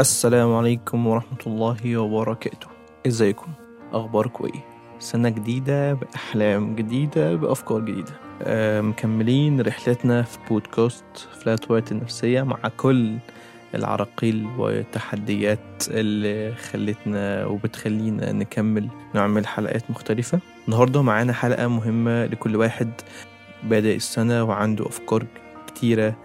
السلام عليكم ورحمة الله وبركاته. إزيكم؟ اخباركم إيه سنة جديدة بأحلام جديدة بأفكار جديدة. آه، مكملين رحلتنا في بودكاست فلات وايت النفسية مع كل العراقيل والتحديات اللي خلتنا وبتخلينا نكمل نعمل حلقات مختلفة. النهاردة معانا حلقة مهمة لكل واحد. بادئ السنة وعنده أفكار كتيرة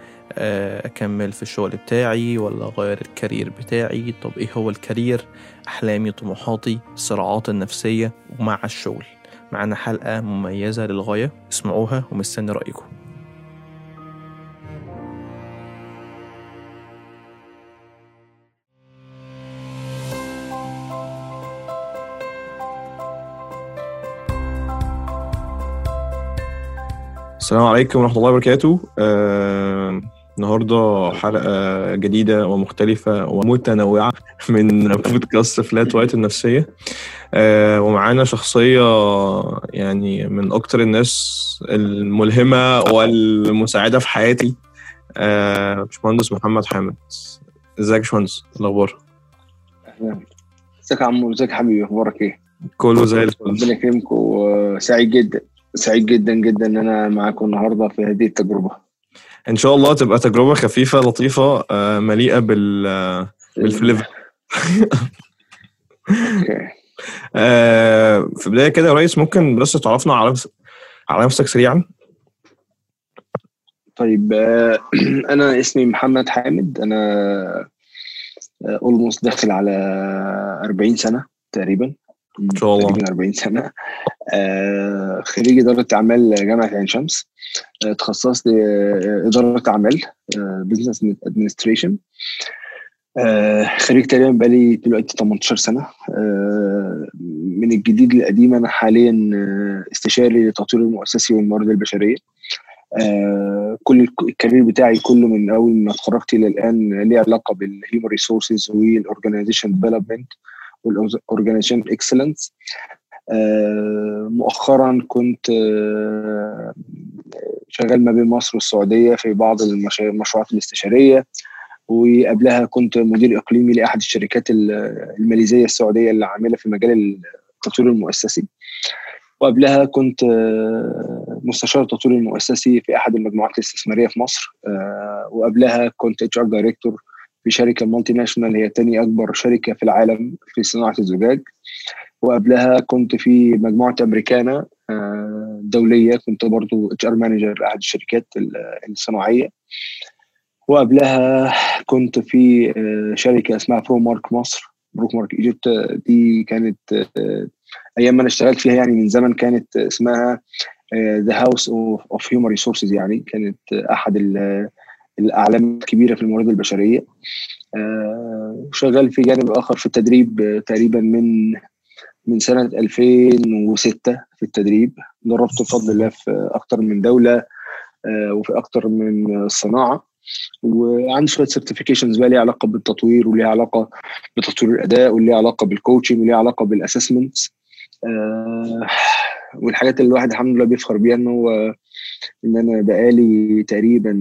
أكمل في الشغل بتاعي ولا أغير الكارير بتاعي؟ طب إيه هو الكارير؟ أحلامي طموحاتي الصراعات النفسية ومع الشغل. معانا حلقة مميزة للغاية اسمعوها ومستني رأيكم. السلام عليكم ورحمة الله وبركاته. آه، النهاردة حلقة جديدة ومختلفة ومتنوعة من بودكاست فلات وايت النفسية. آه، ومعانا شخصية يعني من أكتر الناس الملهمة والمساعدة في حياتي. آه، باشمهندس محمد حامد. إزيك يا باشمهندس؟ إيه الأخبار؟ أهلاً. إزيك يا عمو؟ إزيك يا حبيبي؟ أخبارك إيه؟ كله زي الفل. ربنا يكرمكم وسعيد جدا سعيد جدا جدا إن أنا معاكم النهارده في هذه التجربة. إن شاء الله تبقى تجربة خفيفة لطيفة آه، مليئة بال آه، بالفليفر. آه، في بداية كده يا ريس ممكن بس تعرفنا على على نفسك سريعا. طيب أنا اسمي محمد حامد. أنا almost داخل على 40 سنة تقريبا. إن شاء الله. تقريبا 40 سنة. آه، خريج إدارة أعمال جامعة عين شمس. آه، تخصصت آه، إدارة أعمال business administration خريج تقريبا بقالي دلوقتي 18 سنة. آه، من الجديد للقديم أنا حاليا آه، استشاري للتطوير المؤسسي والموارد البشرية. آه، كل ال ca- ال career بتاعي كله من أول ما اتخرجت إلى الآن ليه علاقة بال human resources وال organization development وال organization excellence مؤخرا كنت آه، شغال ما بين مصر والسعودية في بعض المشروعات الاستشارية. وقبلها كنت مدير إقليمي لأحد الشركات ال- الماليزية السعودية اللي عاملة في مجال التطوير المؤسسي. وقبلها كنت آه، مستشار التطوير المؤسسي في أحد المجموعات الاستثمارية في مصر. آه، وقبلها كنت HR director في شركة multinational هي تاني أكبر شركة في العالم في صناعة الزجاج. وقبلها كنت في مجموعة امريكانا آه، دولية كنت برضو HR manager لاحد الشركات ال- الصناعية. وقبلها كنت في آه، شركة اسمها Promark مصر. Promark Egypt دي كانت آه، أيام ما أنا اشتغلت فيها يعني من زمن كانت اسمها the house of human resources يعني كانت أحد الأعلام الكبيرة في الموارد البشرية. آه، شغال في جانب آخر في التدريب تقريبا من من سنة 2006 في التدريب. دربت بفضل الله في أكتر من دولة آه، وفي أكتر من صناعة. وعندي شوية certifications بقى ليها علاقة بالتطوير وليها علاقة بتطوير الأداء وليها علاقة بال coaching وليها علاقة بال assessments والحاجات اللي الواحد الحمد لله بيفخر بيها ان هو إن أنا بقالي تقريبا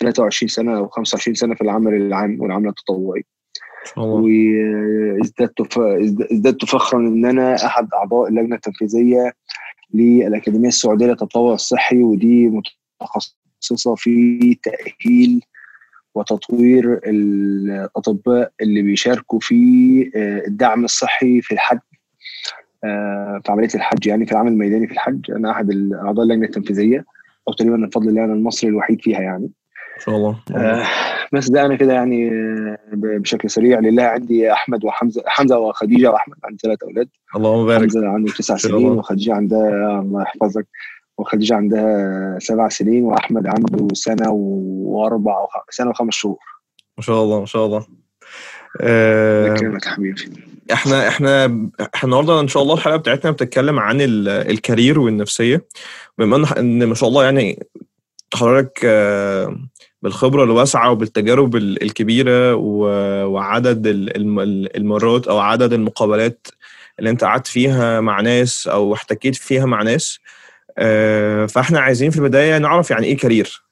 23 سنة أو 25 سنة في العمل العام والعمل التطوعي وازددت ازددت فخرا إن أنا أحد أعضاء اللجنة التنفيذية للأكاديمية السعودية للتطوع الصحي ودي متخصصة في تأهيل وتطوير الأطباء اللي بيشاركوا في آه، الدعم الصحي في الحج آه، في عملية الحج يعني في العمل الميداني في الحج أنا أحد اعضاء اللجنة التنفيذية أو تقريبا بفضل الله أنا المصري الوحيد فيها يعني. إن شاء الله. آه، بس ده أنا كده يعني آه، بشكل سريع. لله عندي أحمد وحمزة حمزة وخديجة وأحمد عندي ثلاث أولاد. اللهم بارك. حمزة عنده تسع سنين. وخديجة عندها الله يحفظك وخديجة عندها سبع سنين وأحمد عنده سنة وأربع. سنة وخمس شهور. ما شاء الله ما شاء الله. آه، يا حبيبي. إحنا إحنا إحنا النهارده ان شاء الله الحلقة بتاعتنا بتتكلم عن ال- الكارير والنفسية. بما إن ما شاء الله يعني حضرتك آه، بالخبرة الواسعة وبالتجارب ال- الكبيرة وعدد ال- الم- المرات أو عدد المقابلات اللي أنت قعدت فيها مع ناس أو احتكيت فيها مع ناس آه، فإحنا عايزين في البداية نعرف يعني إيه كارير.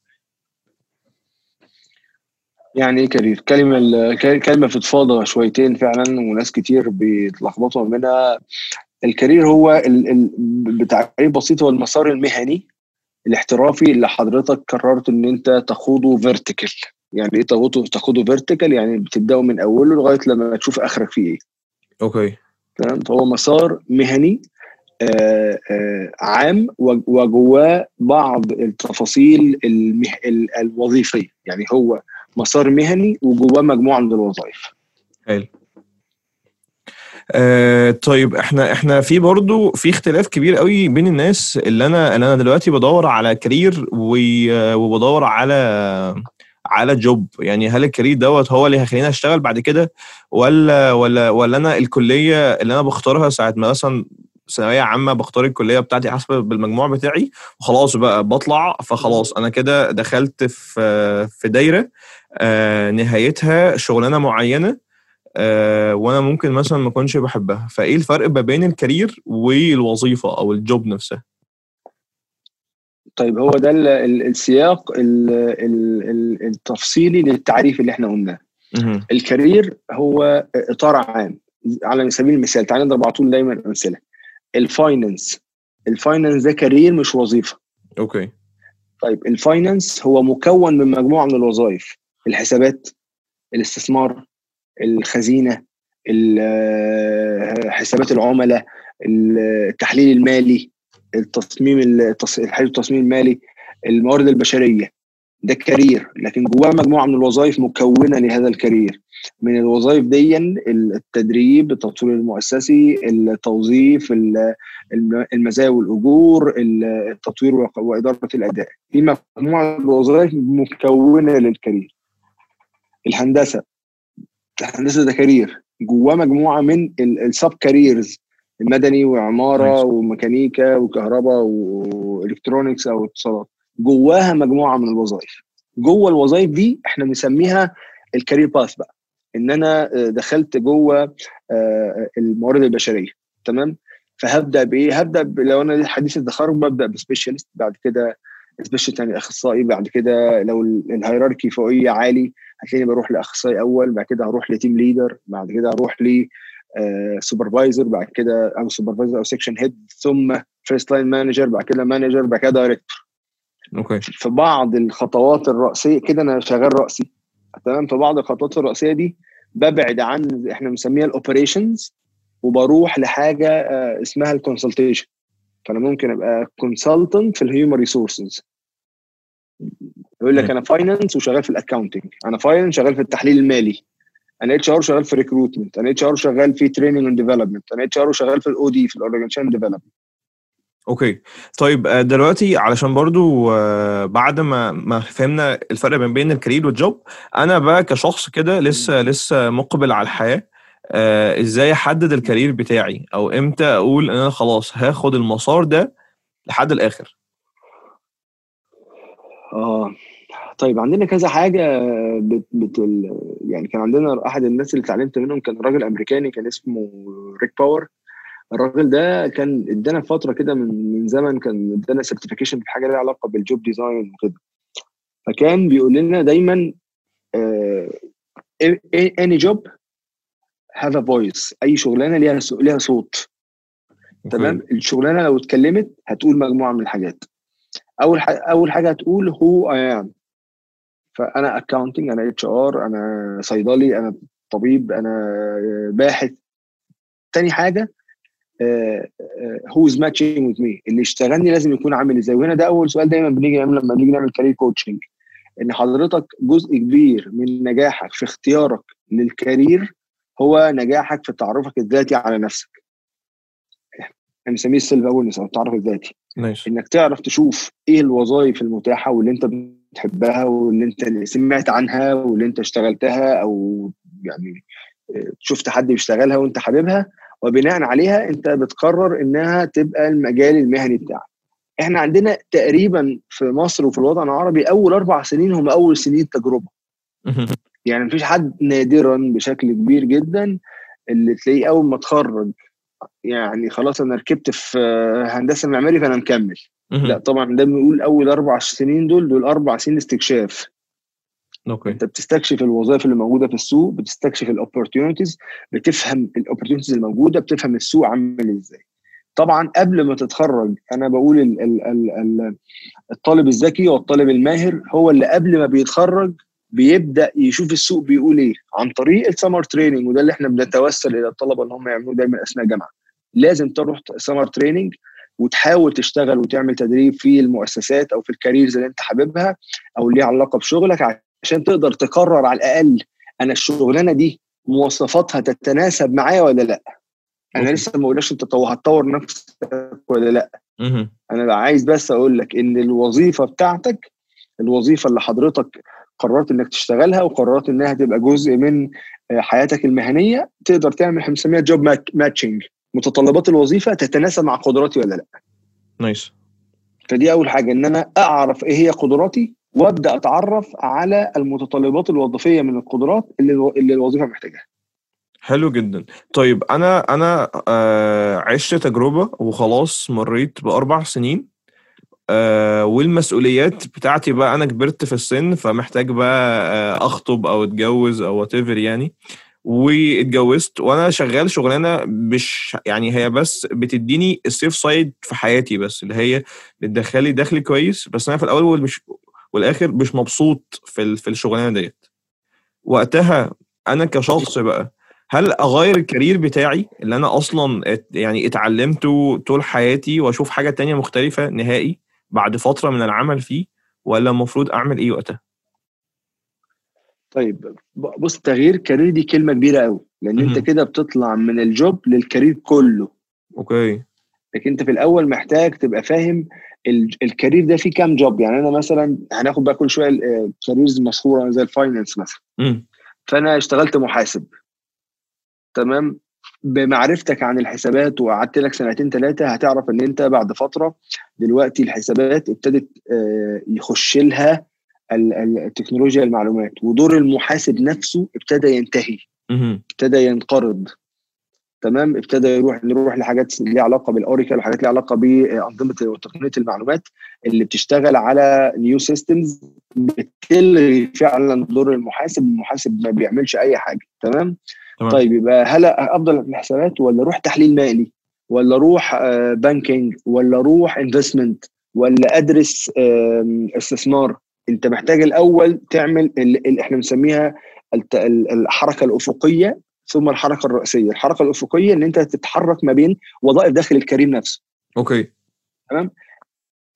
يعني إيه career كلمة ال- ك- كلمة فضفاضه شويتين فعلا وناس كتير بيتلخبطوا منها. ال career هو ال... ال... بتعريف بسيط هو المسار المهني الاحترافي اللي حضرتك قررت إن أنت تخوضه vertical يعني إيه تخوضه vertical يعني بتبدأه من أوله لغاية لما تشوف آخرك فيه إيه. okay. تمام؟ فهو مسار مهني آه، آه، عام وجواه بعض التفاصيل المه... الوظيفية. يعني هو مسار مهني وجواه مجموعة من الوظائف. حلو. آه طيب إحنا إحنا في برضو في اختلاف كبير قوي بين الناس اللي أنا اللي أنا دلوقتي بدور على career وبدور على على job يعني هل ال career دوت هو اللي هيخليني أشتغل بعد كده ولا ولا ولا أنا الكلية اللي أنا بختارها ساعة ما مثلا ثانوية عامة بختار الكلية بتاعتي حسب بالمجموع بتاعي وخلاص بقى بطلع فخلاص أنا كده دخلت في في دايرة آه، نهايتها شغلانة معينة آه، وأنا ممكن مثلا ما أكونش بحبها. فإيه الفرق ما بين الكارير والوظيفة أو الجوب نفسها طيب هو ده ال- ال- السياق ال- ال- ال- التفصيلي للتعريف اللي إحنا قلناه. الكارير هو إطار عام على سبيل المثال تعالى نضرب على طول دايما أمثلة. ال finance. ال finance ده career مش وظيفة. okay. طيب ال finance هو مكون من مجموعة من الوظائف. الحسابات الاستثمار الخزينة ال- حسابات العملاء التحليل المالي التصميم التصميم المالي الموارد البشرية. ده career لكن جواه مجموعة من الوظائف مكونة لهذا ال career. من الوظائف دي التدريب التطوير المؤسسي التوظيف ال- الم- المزايا والأجور التطوير وإدارة الأداء. في مجموعة من الوظائف مكونة لل career. الهندسة. الهندسة ده career. جواه مجموعة من ال sub careers المدني وعمارة. وميكانيكا وكهرباء و electronics أو اتصالات. جواها مجموعة من الوظائف. جوه الوظائف دي إحنا بنسميها ال career path بقى. إن أنا آه، دخلت جوه آه، الموارد البشرية. تمام؟ فهبدأ بإيه؟ هبدأ لو أنا حديث التخرج ببدأ ب specialist بعد كده specialist يعني أخصائي بعد كده لو ال- ال hierarchy فوقيه عالي هتلاقيني بروح لأخصائي أول بعد كده هروح ل team leader بعد كده هروح ل supervisor بعد كده أو supervisor أو section head ثم first line manager بعد كده manager بعد كده director okay. في بعض الخطوات الرئيسيه كده أنا شغال رأسي. تمام؟ في بعض الخطوات الرئيسيه دي ببعد عن إحنا بنسميها ال operations وبروح لحاجة آه، اسمها ال consultation فأنا ممكن أبقى consultant في ال human resources يقول لك. أنا finance وشغال في ال accounting أنا finance شغال في التحليل المالي. أنا HR شغال في recruitment أنا HR شغال في training and development أنا HR شغال في ال OD في ال organization development okay. طيب آه، دلوقتي علشان برضو آه، بعد ما ما فهمنا الفرق ما بين ال career وال job أنا بقى كشخص كده لسه لسه مقبل على الحياة آه، إزاي أحدد ال career بتاعي؟ أو إمتى أقول إن أنا خلاص هاخد المسار ده لحد الآخر؟ آه. طيب عندنا كذا حاجة بت بت يعني كان عندنا أحد الناس اللي اتعلمت منهم كان راجل أمريكاني كان اسمه ريك باور. الراجل ده كان ادانا فترة كده من من زمن كان ادانا certification في حاجة ليها علاقة بال job design وكده. فكان بيقول لنا دايما any job have a voice أي شغلانة ليها ليها صوت. تمام؟ الشغلانة لو اتكلمت هتقول مجموعة من الحاجات. أول حاجة أول حاجة هتقول who I am فأنا accounting أنا HR أنا صيدلي أنا طبيب أنا باحث. تاني حاجة who is matching with me اللي يشتغلني لازم يكون عامل إزاي. وهنا ده أول سؤال دايما بنيجي نعمل لما نيجي نعمل career coaching إن حضرتك جزء كبير من نجاحك في اختيارك لل career هو نجاحك في تعرفك الذاتي على نفسك. إحنا بنسميه ال self awareness أو التعرف الذاتي. nice إنك تعرف تشوف إيه الوظائف المتاحة واللي أنت بتحبها واللي أنت سمعت عنها واللي أنت اشتغلتها أو يعني آه، شفت حد بيشتغلها وأنت حاببها. وبناء عليها انت بتقرر انها تبقى المجال المهني بتاعك. إحنا عندنا تقريبا في مصر وفي الوطن العربي أول أربع سنين هم أول سنين تجربة. يعني مفيش حد نادرا بشكل كبير جدا اللي تلاقيه أول ما اتخرج يعني خلاص أنا ركبت في هندسة معماري فانا مكمل. لا طبعا ده بنقول أول أربع سنين دول دول أربع سنين استكشاف okay. أنت بتستكشف الوظائف اللي موجودة في السوق بتستكشف ال opportunities بتفهم ال opportunities الموجوده بتفهم السوق عامل إزاي. طبعا قبل ما تتخرج أنا بقول ال ال ال ال الطالب الذكي والطالب الماهر هو اللي قبل ما بيتخرج بيبدأ يشوف السوق بيقول إيه؟ عن طريق ال summer training وده اللي إحنا بنتوسل إلى الطلبة ان هم يعملوه دايما أثناء الجامعة لازم تروح summer training وتحاول تشتغل وتعمل تدريب في المؤسسات أو في ال careers اللي أنت حاببها أو ليها علاقة بشغلك عشان تقدر تقرر على الأقل أنا الشغلانة دي مواصفاتها تتناسب معايا ولا لأ؟ أنا. لسه ما قلناش أنت هتطور نفسك ولا لأ. أنا عايز بس أقول لك إن الوظيفة بتاعتك الوظيفة اللي حضرتك قررت إنك تشتغلها وقررت إنها تبقى جزء من آه، حياتك المهنية تقدر تعمل إحنا بنسميها job matching متطلبات الوظيفة تتناسب مع قدراتي ولا لأ. nice. فدي أول حاجة إن أنا أعرف إيه هي قدراتي وابدأ أتعرف على المتطلبات الوظيفية من القدرات اللي اللي الوظيفة محتاجاها. حلو جدا. طيب أنا أنا آه عشت تجربة وخلاص مريت بأربع سنين. آه والمسؤوليات بتاعتي بقى أنا كبرت في السن فمحتاج بقى آه أخطب أو أتجوز أو وات يعني. واتجوزت وأنا شغال شغلانة مش يعني هي بس بتديني ال safe side في حياتي بس اللي هي بتدخلي دخل كويس. بس أنا في الأول والمش والآخر مش مبسوط في في الشغلانة ديت. وقتها أنا كشخص بقى هل أغير ال career بتاعي اللي أنا أصلا يعني اتعلمته طول حياتي وأشوف حاجة تانية مختلفة نهائي بعد فترة من العمل فيه ولا المفروض أعمل إيه وقتها؟ طيب بص تغيير career دي كلمة كبيرة قوي لأن أنت. كده بتطلع من ال job لل career كله. أوكي. لكن أنت في الأول محتاج تبقى فاهم ال career ده فيه كام job يعني أنا مثلا هناخد بقى كل شوية ال careers مشهورة زي ال finance مثلا. امم فأنا اشتغلت محاسب. تمام؟ بمعرفتك عن الحسابات وقعدت لك سنتين ثلاثة هتعرف إن أنت بعد فترة دلوقتي الحسابات ابتدت آه، يخش لها ال- ال- التكنولوجيا المعلومات ودور المحاسب نفسه ابتدى ينتهي ابتدى ينقرض. تمام؟ ابتدى يروح نروح لحاجات ليها علاقة بال Oracle وحاجات ليها علاقة بأنظمة وتقنية المعلومات اللي بتشتغل على new systems بتلغي فعلا دور المحاسب المحاسب ما بيعملش أي حاجة. تمام؟ تمام. طيب يبقى هل أفضل الحسابات ولا أروح تحليل مالي؟ ولا أروح banking ولا أروح investment ولا أدرس استثمار؟ أنت محتاج الأول تعمل ال- اللي إحنا بنسميها الحركة الأفقية ثم الحركة الرأسية. الحركة الأفقية إن أنت تتحرك ما بين وظائف داخل ال career نفسه. أوكي.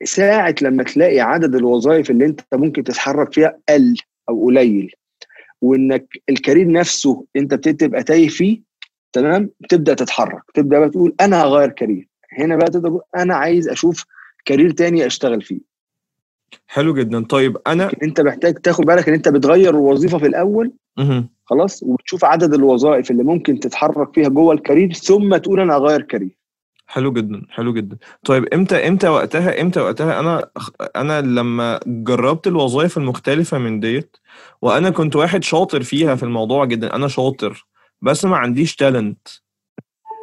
ساعة لما تلاقي عدد الوظائف اللي أنت ممكن تتحرك فيها قل أو قليل وإنك ال career نفسه أنت بتبتدي تبقى تايه فيه تمام؟ تبدأ تتحرك. تبدأ بقى تقول أنا هغير career. هنا بقى تقدر تقول أنا عايز أشوف career تاني أشتغل فيه. حلو جدا. طيب أنا أنت محتاج تاخد بالك إن أنت بتغير الوظيفة في الأول مهم. خلاص؟ وبتشوف عدد الوظائف اللي ممكن تتحرك فيها جوه ال career ثم تقول أنا هغير career. حلو جدا حلو جدا. طيب إمتى إمتى وقتها إمتى وقتها؟ أنا أنا لما جربت الوظائف المختلفة من ديت وأنا كنت واحد شاطر فيها في الموضوع جدا أنا شاطر بس ما عنديش talent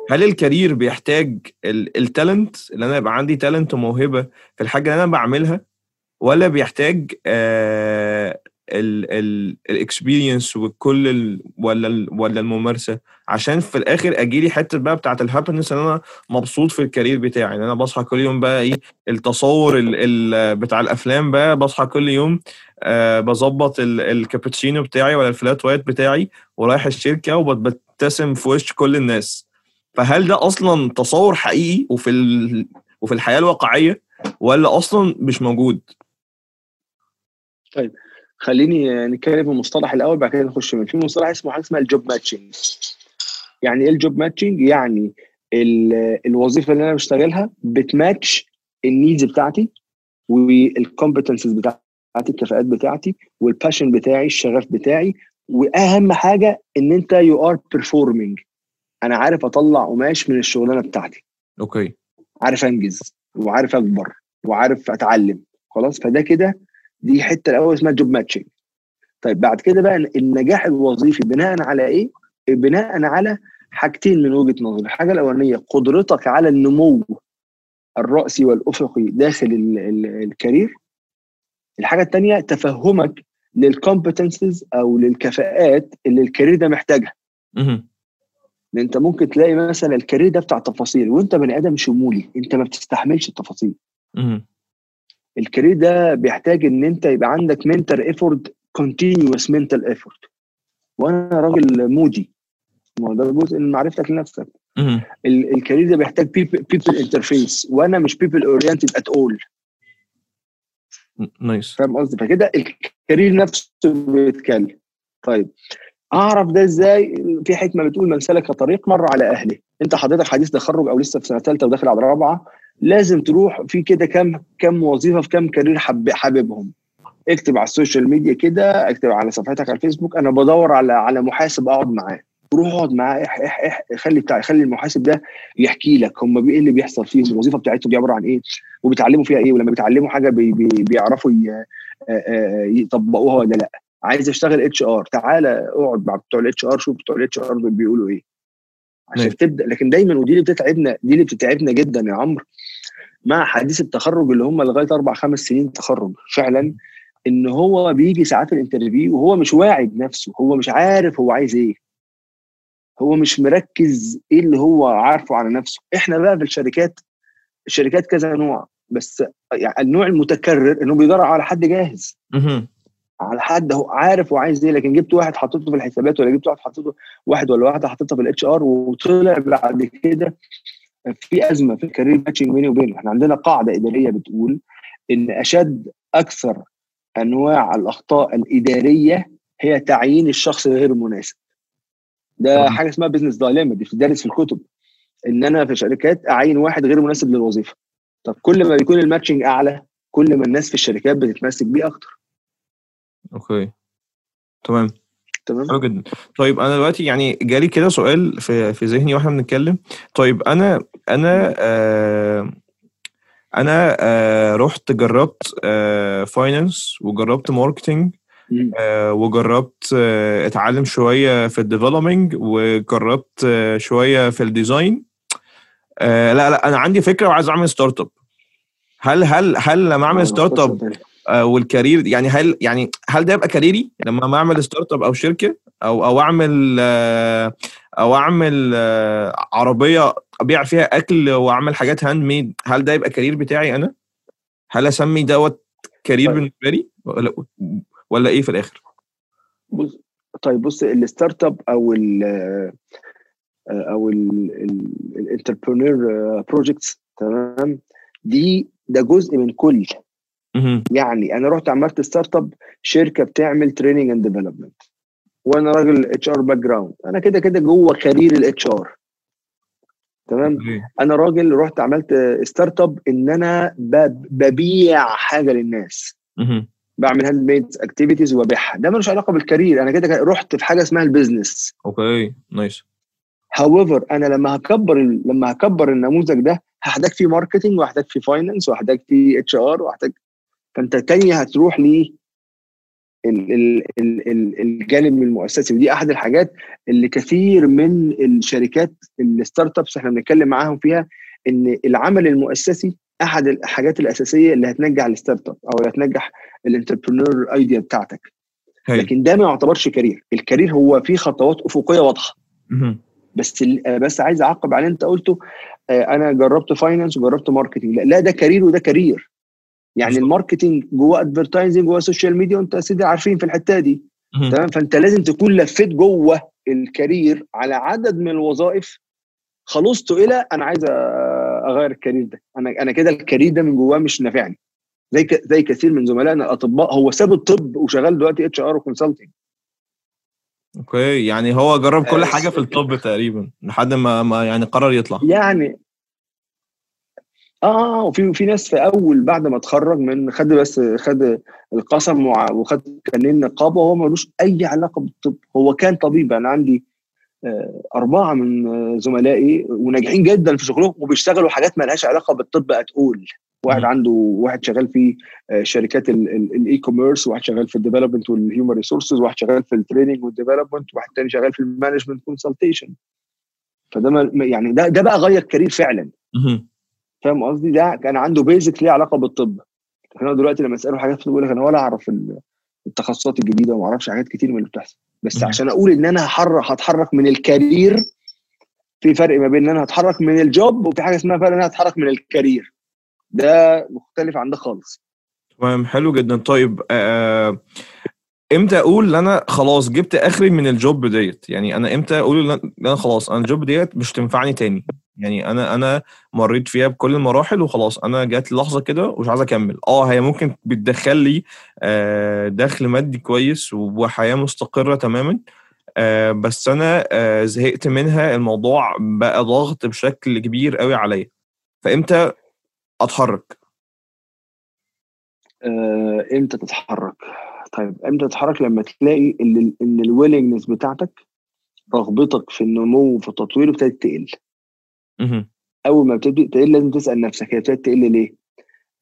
هل ال career بيحتاج ال talent اللي أنا يبقى عندي talent وموهبه في الحاجة اللي أنا بعملها؟ ولا بيحتاج آه ال experience وكل ال ولا ال ولا الممارسة. عشان في الآخر أجي لي حتة بقى بتاعت ال happiness إن أنا مبسوط في ال career بتاعي. إن أنا بصحى كل يوم بقى إيه التصور ال ال بتاع الأفلام بقى بصحى كل يوم آه بظبط ال- الكابتشينو بتاعي ولا ال flat white بتاعي ورايح الشركة وبتبتسم في وش كل الناس. فهل ده أصلا تصور حقيقي وفي وفي الحياة الواقعية ولا أصلا مش موجود؟ خليني نتكلم في المصطلح الأول بعد كده نخش من في مصطلح اسمه حاجة اسمها ال job matching يعني إيه ال job matching يعني ال- الوظيفة اللي أنا بشتغلها بت match ال needs بتاعتي وال competencies بتاعتي الكفاءات بتاعتي وال passion بتاعي الشغف بتاعي وأهم حاجة إن أنت you are performing أنا عارف أطلع قماش من الشغلانة بتاعتي. أوكي. عارف أنجز وعارف أكبر وعارف أتعلم. خلاص؟ فده كده دي حتة الأول اسمها job matching طيب بعد كده بقى النجاح الوظيفي بناء على إيه؟ بناء على حاجتين من وجهة نظري، الحاجة الأولانية قدرتك على النمو الرأسي والأفقي داخل ال ال ال career. الحاجة الثانية تفهمك لل competencies أو للكفاءات اللي ال career ده محتاجها أنت ممكن تلاقي مثلا ال career ده بتاع تفاصيل وأنت بني آدم شمولي أنت ما بتستحملش التفاصيل. ال career ده بيحتاج إن أنت يبقى عندك mental effort continuous mental effort وأنا راجل moody. ما هو ده جزء من معرفتك لنفسك. ال career ده بيحتاج people interface وأنا مش people oriented at all nice فاهم قصدي؟ فكده ال career نفسه بيتكلم. طيب. أعرف ده إزاي؟ في حكمة بتقول من سلك طريق مر على أهله. أنت حضرتك حديث تخرج أو لسه في سنة ثالثه وداخل على رابعة. لازم تروح في كده كام كام وظيفة في كام career حب حاببهم. اكتب على ال social media كده اكتب على صفحتك على الفيسبوك أنا بدور على على محاسب أقعد معاه. روح اقعد معاه اح اح اح خلي بتاع خلي المحاسب ده يحكي لك هم إيه اللي بيحصل فيهم الوظيفة بتاعتهم دي عبارة عن إيه وبيتعلموا فيها إيه ولما بيتعلموا حاجة بي بي بيعرفوا آه، آه، يطبقوها ولا لأ. عايز أشتغل HR تعالى اقعد مع بتوع ال HR شوف بتوع ال HR دول بيقولوا إيه. عشان. تبدا لكن دايما ودي اللي بتتعبنا دي اللي بتتعبنا جدا يا عمرو مع حديث التخرج اللي هم لغاية أربع خمس سنين تخرج. فعلا إن هو بيجي ساعات الانترفيو وهو مش واعي بنفسه. هو مش عارف هو عايز إيه. هو مش مركز إيه اللي هو عارفه على نفسه. إحنا بقى في الشركات الشركات كذا نوع. بس يعني النوع المتكرر إنه بيدور على حد جاهز. على حد هو عارف هو عايز إيه. لكن جبت واحد حطيته في الحسابات ولا جبت واحد حطيته واحد ولا واحدة حطيتها في ال HR وطلع بعد كده في أزمة في ال career matching بيني وبينه. إحنا عندنا قاعدة إدارية بتقول إن أشد أكثر أنواع الأخطاء الإدارية هي تعيين الشخص غير المناسب ده. حاجة اسمها business dilemma دي بتدرس في الكتب. إن أنا في شركات أعين واحد غير مناسب للوظيفة. طب كل ما بيكون ال matching أعلى كل ما الناس في الشركات بتتمسك بيه أكتر. أوكي. تمام. تمام؟ حلو جدا. طيب أنا دلوقتي يعني جالي كده سؤال في في ذهني وإحنا بنتكلم. طيب أنا أنا آه أنا آه رحت جربت آه finance وجربت marketing. آه وجربت آه أتعلم شوية في ال developing وجربت آه شوية في ال design آه لا لا أنا عندي فكرة وعايز أعمل startup هل هل هل لما أعمل start up آه، وال career يعني هل يعني هل ده يبقى career ي لما ما أعمل start up أو شركة أو أو أعمل آه، أو أعمل آه، عربية أبيع فيها أكل وأعمل حاجات handmade هل ده يبقى career بتاعي أنا؟ هل أسمي دوت career طيب. بالنسبة لي ولا ولا إيه في الآخر؟ بص طيب بص ال start up أو ال أو ال entrepreneur projects تمام دي ده جزء من كل. يعني أنا رحت عملت start up شركة بتعمل training and development وأنا راجل HR background أنا كده كده جوه career ال HR تمام. أنا راجل رحت عملت start up إن أنا ببيع حاجة للناس. بعمل handmade activities وببيعها. ده ملوش علاقة بال career. أنا كده رحت في حاجة اسمها ال business أوكي نايس هاويفر أنا لما هكبر لما هكبر النموذج ده هحتاج فيه marketing وهحتاج فيه finance وهحتاج فيه HR وهحتاج فانت تاني هتروح ليه ال- الجانب المؤسسي ودي أحد الحاجات اللي كثير من الشركات ال start ups إحنا بنتكلم معاهم فيها إن العمل المؤسسي أحد الحاجات الأساسية اللي هتنجح ال start up أو اللي هتنجح ال entrepreneur idea بتاعتك. هاي. لكن ده ما يعتبرش career. ال career هو فيه خطوات أفقية واضحة. بس بس عايز أعقب على اللي أنت قلته آه، أنا جربت finance وجربت marketing لا, لا ده career وده career. يعني. ال marketing جوه advertising جوه social media وانت يا سيدي عارفين في الحتة دي. تمام فانت لازم تكون لفيت جوه ال career على عدد من الوظائف خلصت إلى أنا عايز أغير ال career ده أنا أنا كده ال career ده من جواه مش نافعني زي. زي كثير من زملائنا الأطباء هو ساب الطب وشغال دلوقتي HR وكونسلتنج أوكي يعني هو جرب كل آه، حاجة في الطب تقريبا لحد ما ما يعني قرر يطلع يعني آه وفي في ناس في أول بعد ما اتخرج من خد بس خد القسم وخد كارنيه نقابة وهو ملوش أي علاقة بالطب هو كان طبيب أنا عندي آه، أربعة من زملائي وناجحين جدا في شغلهم وبيشتغلوا حاجات ما لهاش علاقة بالطب اتقول واحد. عنده واحد شغال في آه، شركات ال e-commerce واحد شغال في ال development وال human resources واحد شغال في ال training وال development واحد تاني شغال في ال management consultation فده يعني ده ده بقى غير career فعلا. فاهم قصدي؟ ده كان عنده basic ليه علاقة بالطب. إحنا دلوقتي لما اساله حاجات بيقول لك أنا ولا أعرف ال- التخصصات الجديدة وما أعرفش حاجات كتير من اللي بتحصل. بس. عشان أقول إن أنا هحرك هتحرك من ال career في فرق ما بين إن أنا هتحرك من الجوب وفي حاجة اسمها فرق إن أنا هتحرك من الكارير ده مختلف عن ده خالص. تمام حلو جدا. طيب آه إمتى أقول إن أنا خلاص جبت آخري من الجوب ديت؟ يعني أنا إمتى أقول إن أنا خلاص أنا الجوب ديت مش تنفعني تاني؟ يعني أنا أنا مريت فيها بكل المراحل وخلاص أنا جات لحظة كده ومش عايز أكمل. آه هي ممكن بتدخل لي آه دخل مادي كويس وحياة مستقرة تماما آه بس أنا آه زهقت منها الموضوع بقى ضغط بشكل كبير قوي عليا. فإمتى أتحرك؟ إمتى تتحرك؟ طيب إمتى تتحرك؟ لما تلاقي إن إن ال willingness بتاعتك رغبتك في النمو وفي التطوير ابتدت تقل. أول ما بتبدأ تقل لازم تسأل نفسك هي ابتدت تقل ليه؟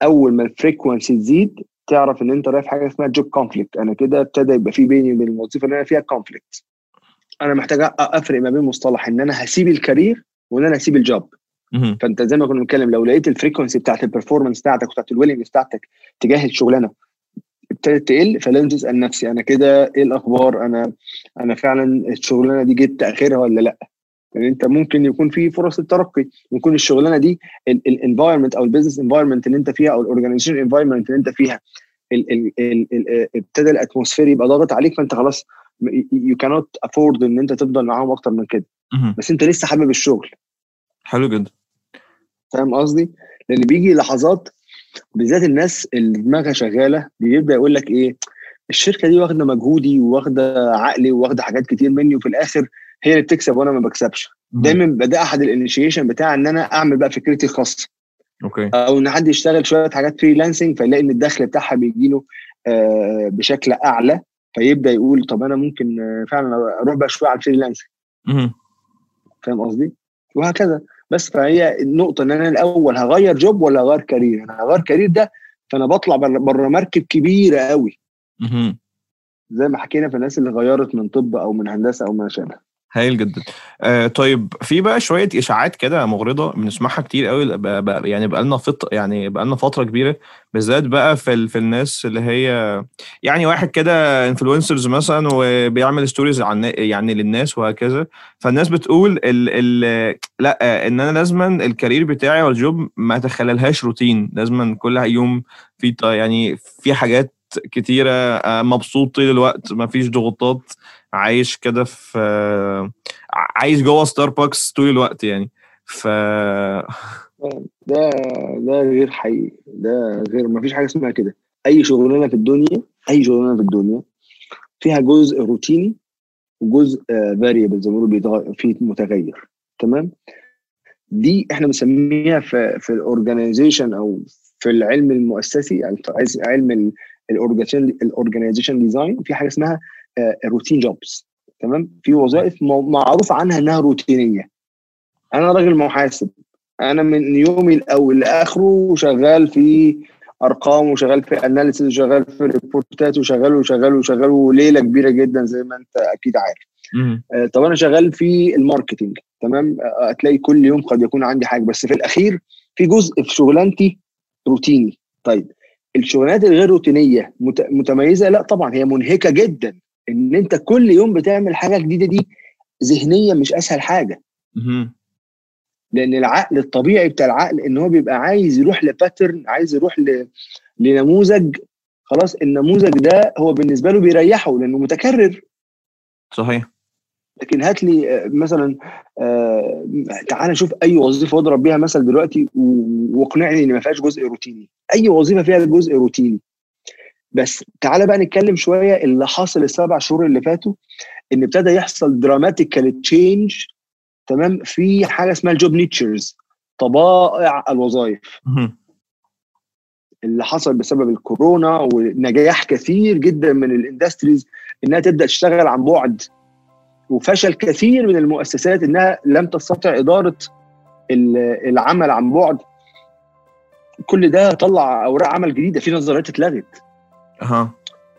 أول ما ال frequency تزيد تعرف إن أنت رايح في حاجة اسمها job conflict أنا كده ابتدى يبقى في بيني وبين الوظيفة اللي أنا فيها conflict أنا محتاج أفرق ما بين مصطلح إن أنا هسيب ال career وإن أنا هسيب ال job. فأنت زي ما كنا بنتكلم لو لقيت ال frequency بتاعت ال performance بتاعتك وبتاعت ال willingness بتاعتك تجاه الشغلانه ابتدت تقل فلازم تسأل نفسي أنا كده إيه الأخبار؟ أنا أنا فعلا الشغلانة دي جبت اخرها ولا لأ؟ يعني انت ممكن يكون في فرص الترقي يكون الشغلانة دي ال environment أو ال business environment اللي انت فيها أو ال organization environment اللي انت فيها ابتدى ال atmosphere يبقى ضاغط عليك فانت خلاص يو كانوت افورد إن انت تفضل معاهم أكتر من كده. بس انت لسه حابب الشغل حلو جدا فاهم قصدي؟ لأن بيجي لحظات بالذات الناس اللي دماغها شغالة بيبدأ يقول لك إيه الشركة دي واخدة مجهودي وواخده عقلي وواخده حاجات كتير مني وفي الآخر هي اللي بتكسب وأنا ما بكسبش دايما بدا أحد الانيشيشن بتاع إن أنا أعمل بقى فكرتي الخاصه Okay أو إن حد يشتغل شوية حاجات freelancing فيلاقي إن الدخل بتاعها بيجي له آه، بشكل أعلى فيبدأ يقول طب أنا ممكن آه، فعلا أروح بقى شوية على ال freelancing. فاهم قصدي؟ وهكذا بس فهي النقطة إن أنا الأول هغير job ولا هغير career؟ أنا هغير career ده فأنا بطلع بره مركب كبيرة قوي. زي ما حكينا في الناس اللي غيرت من طب أو من هندسة أو ما شابه هايل جدا. آه طيب في بقى شوية إشاعات كده مغرضة بنسمعها كتير قوي بقى بقى يعني بقى لنا فط يعني بقى لنا فترة كبيرة بالذات بقى في ال... في الناس اللي هي يعني واحد كده influencers مثلا وبيعمل stories عن يعني للناس وهكذا. فالناس بتقول ال... ال... لأ إن أنا لازما ال career بتاعي وال job ما اتخللهاش روتين لازما كل يوم في يعني في حاجات كتيرة آه، مبسوط طول الوقت ما فيش ضغوطات. عايش كده في عايش جوه ستاربكس طول الوقت يعني. ف ده ده غير حقيقي ده غير ما فيش حاجة اسمها كده. أي شغلانة في الدنيا أي شغلانة في الدنيا فيها جزء روتيني وجزء variable زي ما بيقولوا فيه متغير تمام؟ دي إحنا بنسميها في في ال organization أو في العلم المؤسسي يعني في علم ال organization design في حاجة اسمها routine jobs تمام؟ في وظائف معروف عنها إنها روتينية. أنا راجل محاسب. أنا من يومي الأول لآخره شغال في أرقام وشغال في analysis وشغال في report ات وشغال وشغال وشغال وليلة كبيرة جدا زي ما أنت أكيد عارف. آه، طب أنا شغال في ال marketing تمام؟ آه، هتلاقي كل يوم قد يكون عندي حاجة بس في الأخير في جزء في شغلانتي روتيني. طيب الشغلانات الغير روتينية مت- متميزة؟ لا طبعا هي منهكة جدا. إن أنت كل يوم بتعمل حاجة جديدة دي ذهنيا مش أسهل حاجة. لأن العقل الطبيعي بتاع العقل إن هو بيبقى عايز يروح لباترن عايز يروح ل... لنموذج خلاص النموذج ده هو بالنسبة له بيريحه لأنه متكرر. صحيح. لكن هات لي آه، مثلا آه، تعال شوف أي وظيفة واضرب بيها مثل دلوقتي واقنعني إن ما فيهاش جزء روتيني. أي وظيفة فيها جزء روتيني. بس تعال بقى نتكلم شوية اللي حاصل السبع شهور اللي فاتوا إن ابتدى يحصل dramatical change تمام؟ في حاجة اسمها ال job natures طبائع الوظائف. اللي حصل بسبب الكورونا ونجاح كثير جدا من ال industries إنها تبدأ تشتغل عن بعد. وفشل كثير من المؤسسات إنها لم تستطع إدارة ال- العمل عن بعد. كل ده طلع أوراق عمل جديدة في نظريات اتلغت. أها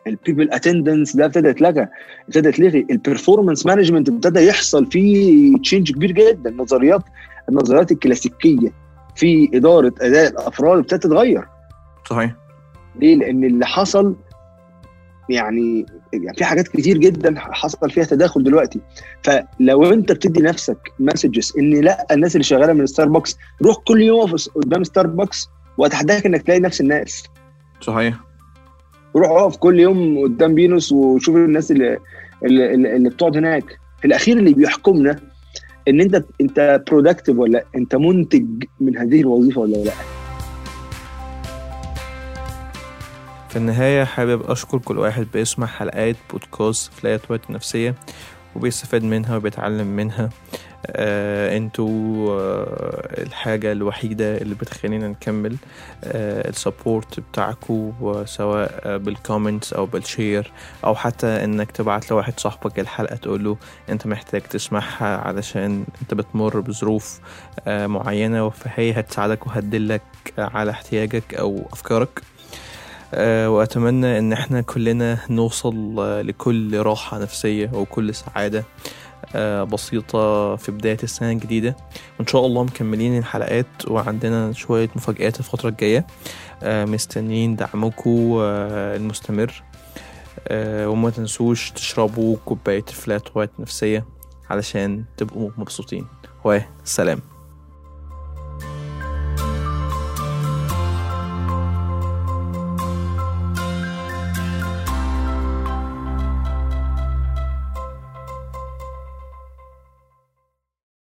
ال people attendance ده ابتدى يتلغى ابتدى يتلغي. ال performance management ابتدى يحصل فيه change كبير جدا. نظريات النظريات الكلاسيكية في إدارة أداء الأفراد ابتدت تتغير. صحيح. ليه؟ لأن اللي حصل يعني يعني في حاجات كتير جدا حصل فيها تداخل دلوقتي. فلو أنت بتدي نفسك messages إن لأ الناس اللي شغالة من ستاربكس روح كل يوم قدام ستاربكس وأتحداك إنك تلاقي نفس الناس. صحيح. روح اقف كل يوم قدام بينوس وشوف الناس اللي اللي, اللي بتقعد هناك. في الأخير اللي بيحكمنا إن انت أنت productive ولا أنت منتج من هذه الوظيفة ولا لأ؟ في النهاية حابب أشكر كل واحد بيسمع حلقات بودكاست فلايت وقت النفسية وبيستفاد منها وبيتعلم منها. آه أنتوا آه الحاجة الوحيدة اللي بتخلينا نكمل آه ال support بتاعكو سواء آه بال comments أو بال share أو حتى إنك تبعت لواحد صاحبك الحلقة تقوله أنت محتاج تسمعها علشان أنت بتمر بظروف آه معينة فهي هتساعدك وهتدلك على احتياجك أو أفكارك. آه، وأتمنى إن إحنا كلنا نوصل آه، لكل راحة نفسية وكل سعادة. آه، بسيطة في بداية السنة الجديدة. وإن شاء الله مكملين الحلقات وعندنا شوية مفاجآت الفترة الجاية. مستنيين دعمكم المستمر. وما تنسوش تشربوا كوباية فلات وايت نفسية علشان تبقوا مبسوطين. وسلام.